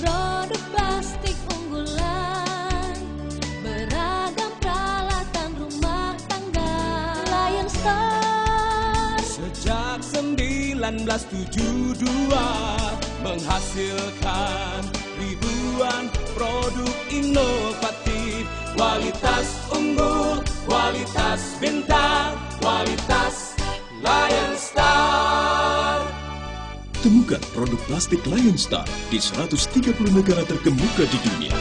Produk 1972 menghasilkan ribuan produk inovatif. Kualitas unggul, kualitas bintang, kualitas Lion Star. Temukan produk plastik Lion Star di 130 negara terkemuka di dunia.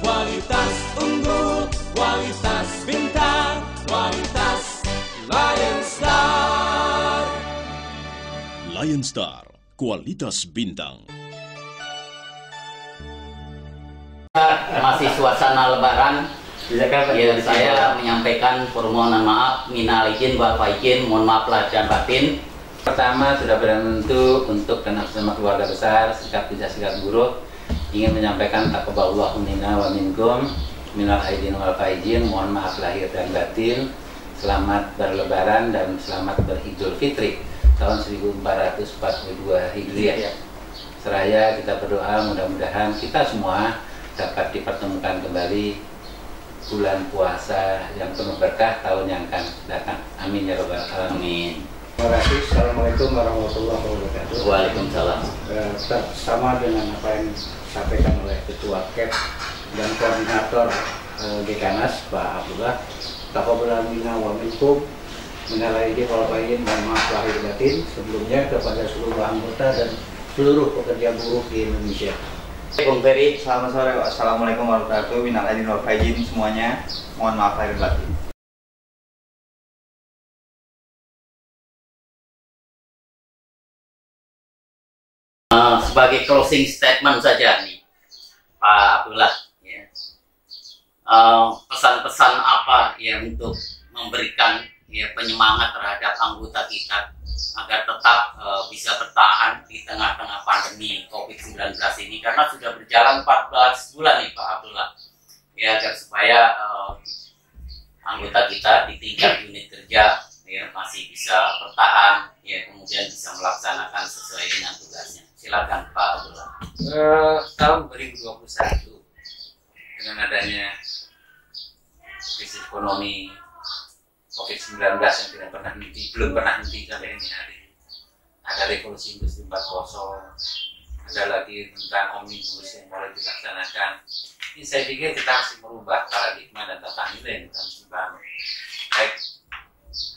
Kualitas unggul, kualitas bintang, kualitas Lion Star Lion Star, kualitas bintang. masih suasana lebaran. Ya saya menyampaikan permohonan maaf minal izin wal faizin. Mohon maaf lahir dan batin. Pertama sudah berbentuk untuk dan atas nama keluarga besar sikap bijak sikap buruk. Ingin menyampaikan taqabbalallahu minna wa minkum minal aidin wal faizin. Mohon maaf lahir dan batin. Selamat berlebaran dan selamat beridul fitri tahun 1442 Hijriah seraya kita berdoa mudah-mudahan kita semua dapat dipertemukan kembali bulan puasa yang penuh berkah tahun yang akan datang amin ya robbal alamin Terima kasih. Assalamualaikum warahmatullahi wabarakatuh. Waalaikumsalam Eh, tetap sama dengan apa yang disampaikan oleh Ketua KEP dan Koordinator eh, Dekanas Pak Abdullah. Taqabbalallahu minna wa minkum minal aidin wal faizin mohon maaf lahir batin sebelumnya kepada seluruh anggota dan seluruh pekerja buruh di Indonesia. Bung Ferry Selamat sore. Assalamualaikum warahmatullahi wabarakatuh. Minal aidin wal faizin semuanya. Mohon maaf lahir batin. Eh, sebagai closing statement saja nih Pak Abdullah ya. Eh, pesan-pesan apa ya untuk memberikan ya penyemangat terhadap anggota kita agar tetap eh, bisa bertahan di tengah-tengah pandemi COVID-19 ini. Karena sudah berjalan 14 bulan nih Pak Abdullah. Ya agar supaya eh, anggota kita di tingkat unit kerja ya masih bisa bertahan ya kemudian bisa melaksanakan sesuai dengan tugasnya. Silakan Pak Abdullah. Eh, tahun 2021 dengan adanya krisis ekonomi COVID-19 yang tidak pernah henti, belum pernah henti sampai ini hari. Ada revolusi industri 4.0, ada lagi tentang omnibus yang mulai dilaksanakan. Ini saya pikir kita harus merubah paradigma dan tata nilai yang harus dibangun. Baik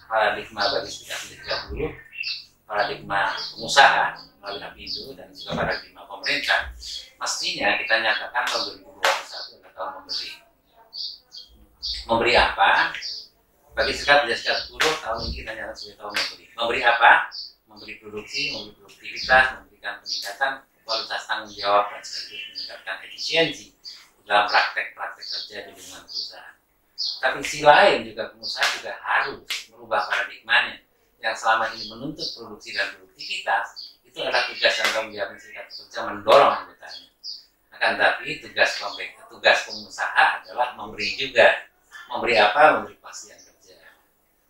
paradigma bagi serikat dulu, paradigma pengusaha melalui Hapindo dan juga paradigma pemerintah mestinya kita nyatakan tahun 2021 adalah tahun memberi memberi apa bagi tidak serikat buruh tahun ini kita nyatakan sebagai tahun memberi memberi apa memberi produksi memberi produktivitas memberikan peningkatan kualitas tanggung jawab dan sekaligus meningkatkan efisiensi dalam praktek-praktek kerja di lingkungan perusahaan tapi sisi lain juga pengusaha juga harus merubah paradigmanya yang selama ini menuntut produksi dan produktivitas itu adalah tugas dan tanggung jawab serikat pekerja mendorong anggotanya. Akan tapi tugas tugas pengusaha adalah memberi juga. Memberi apa? Memberi kerja,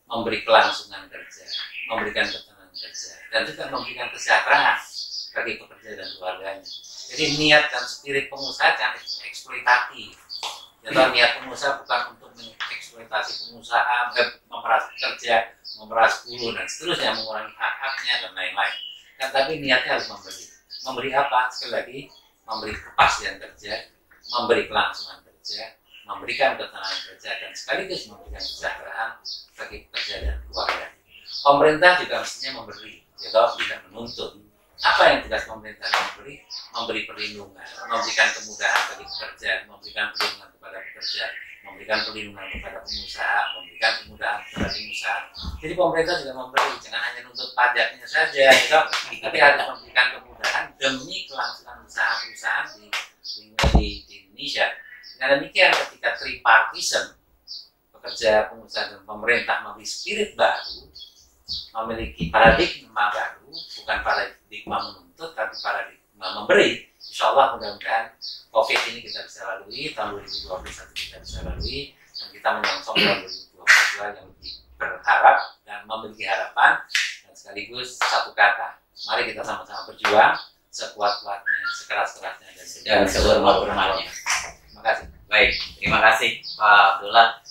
memberi kelangsungan kerja, memberikan ketenangan kerja, dan juga memberikan kesejahteraan bagi pekerja dan keluarganya. Jadi niat dan spirit pengusaha jangan eksploitatif. Jadi niat pengusaha bukan untuk mengeksploitasi pengusaha, eh, memeras kerja, memeras buruh dan seterusnya, mengurangi hak-haknya dan lain-lain kan tapi niatnya harus memberi memberi apa sekali lagi memberi kepastian kerja memberi kelangsungan kerja memberikan ketenangan kerja dan sekaligus memberikan kesejahteraan bagi pekerja dan keluarga pemerintah juga mestinya memberi ya tidak menuntut. Apa yang tugas pemerintah memberi? Memberi perlindungan memberikan kemudahan bagi pekerja memberikan perlindungan kepada pekerja memberikan perlindungan kepada pengusaha memberikan kemudahan kepada pengusaha. Jadi pemerintah juga memberi jangan hanya nuntut pajaknya saja gitu tapi harus memberikan kemudahan demi kelangsungan usaha perusahaan di, di, di, Indonesia. Dengan demikian ketika tripartism pekerja pengusaha dan pemerintah memberi spirit baru memiliki paradigma baru, bukan paradigma menuntut, tapi paradigma memberi. Insya Allah mudah-mudahan COVID ini kita bisa lalui, tahun 2021 kita bisa lalui, dan kita menyongsong tahun 2022 yang lebih berharap dan memiliki harapan, dan sekaligus satu kata, mari kita sama-sama berjuang sekuat-kuatnya, sekeras-kerasnya, dan Dan sehormat-hormatnya. Terima kasih. Baik, terima kasih Pak Abdullah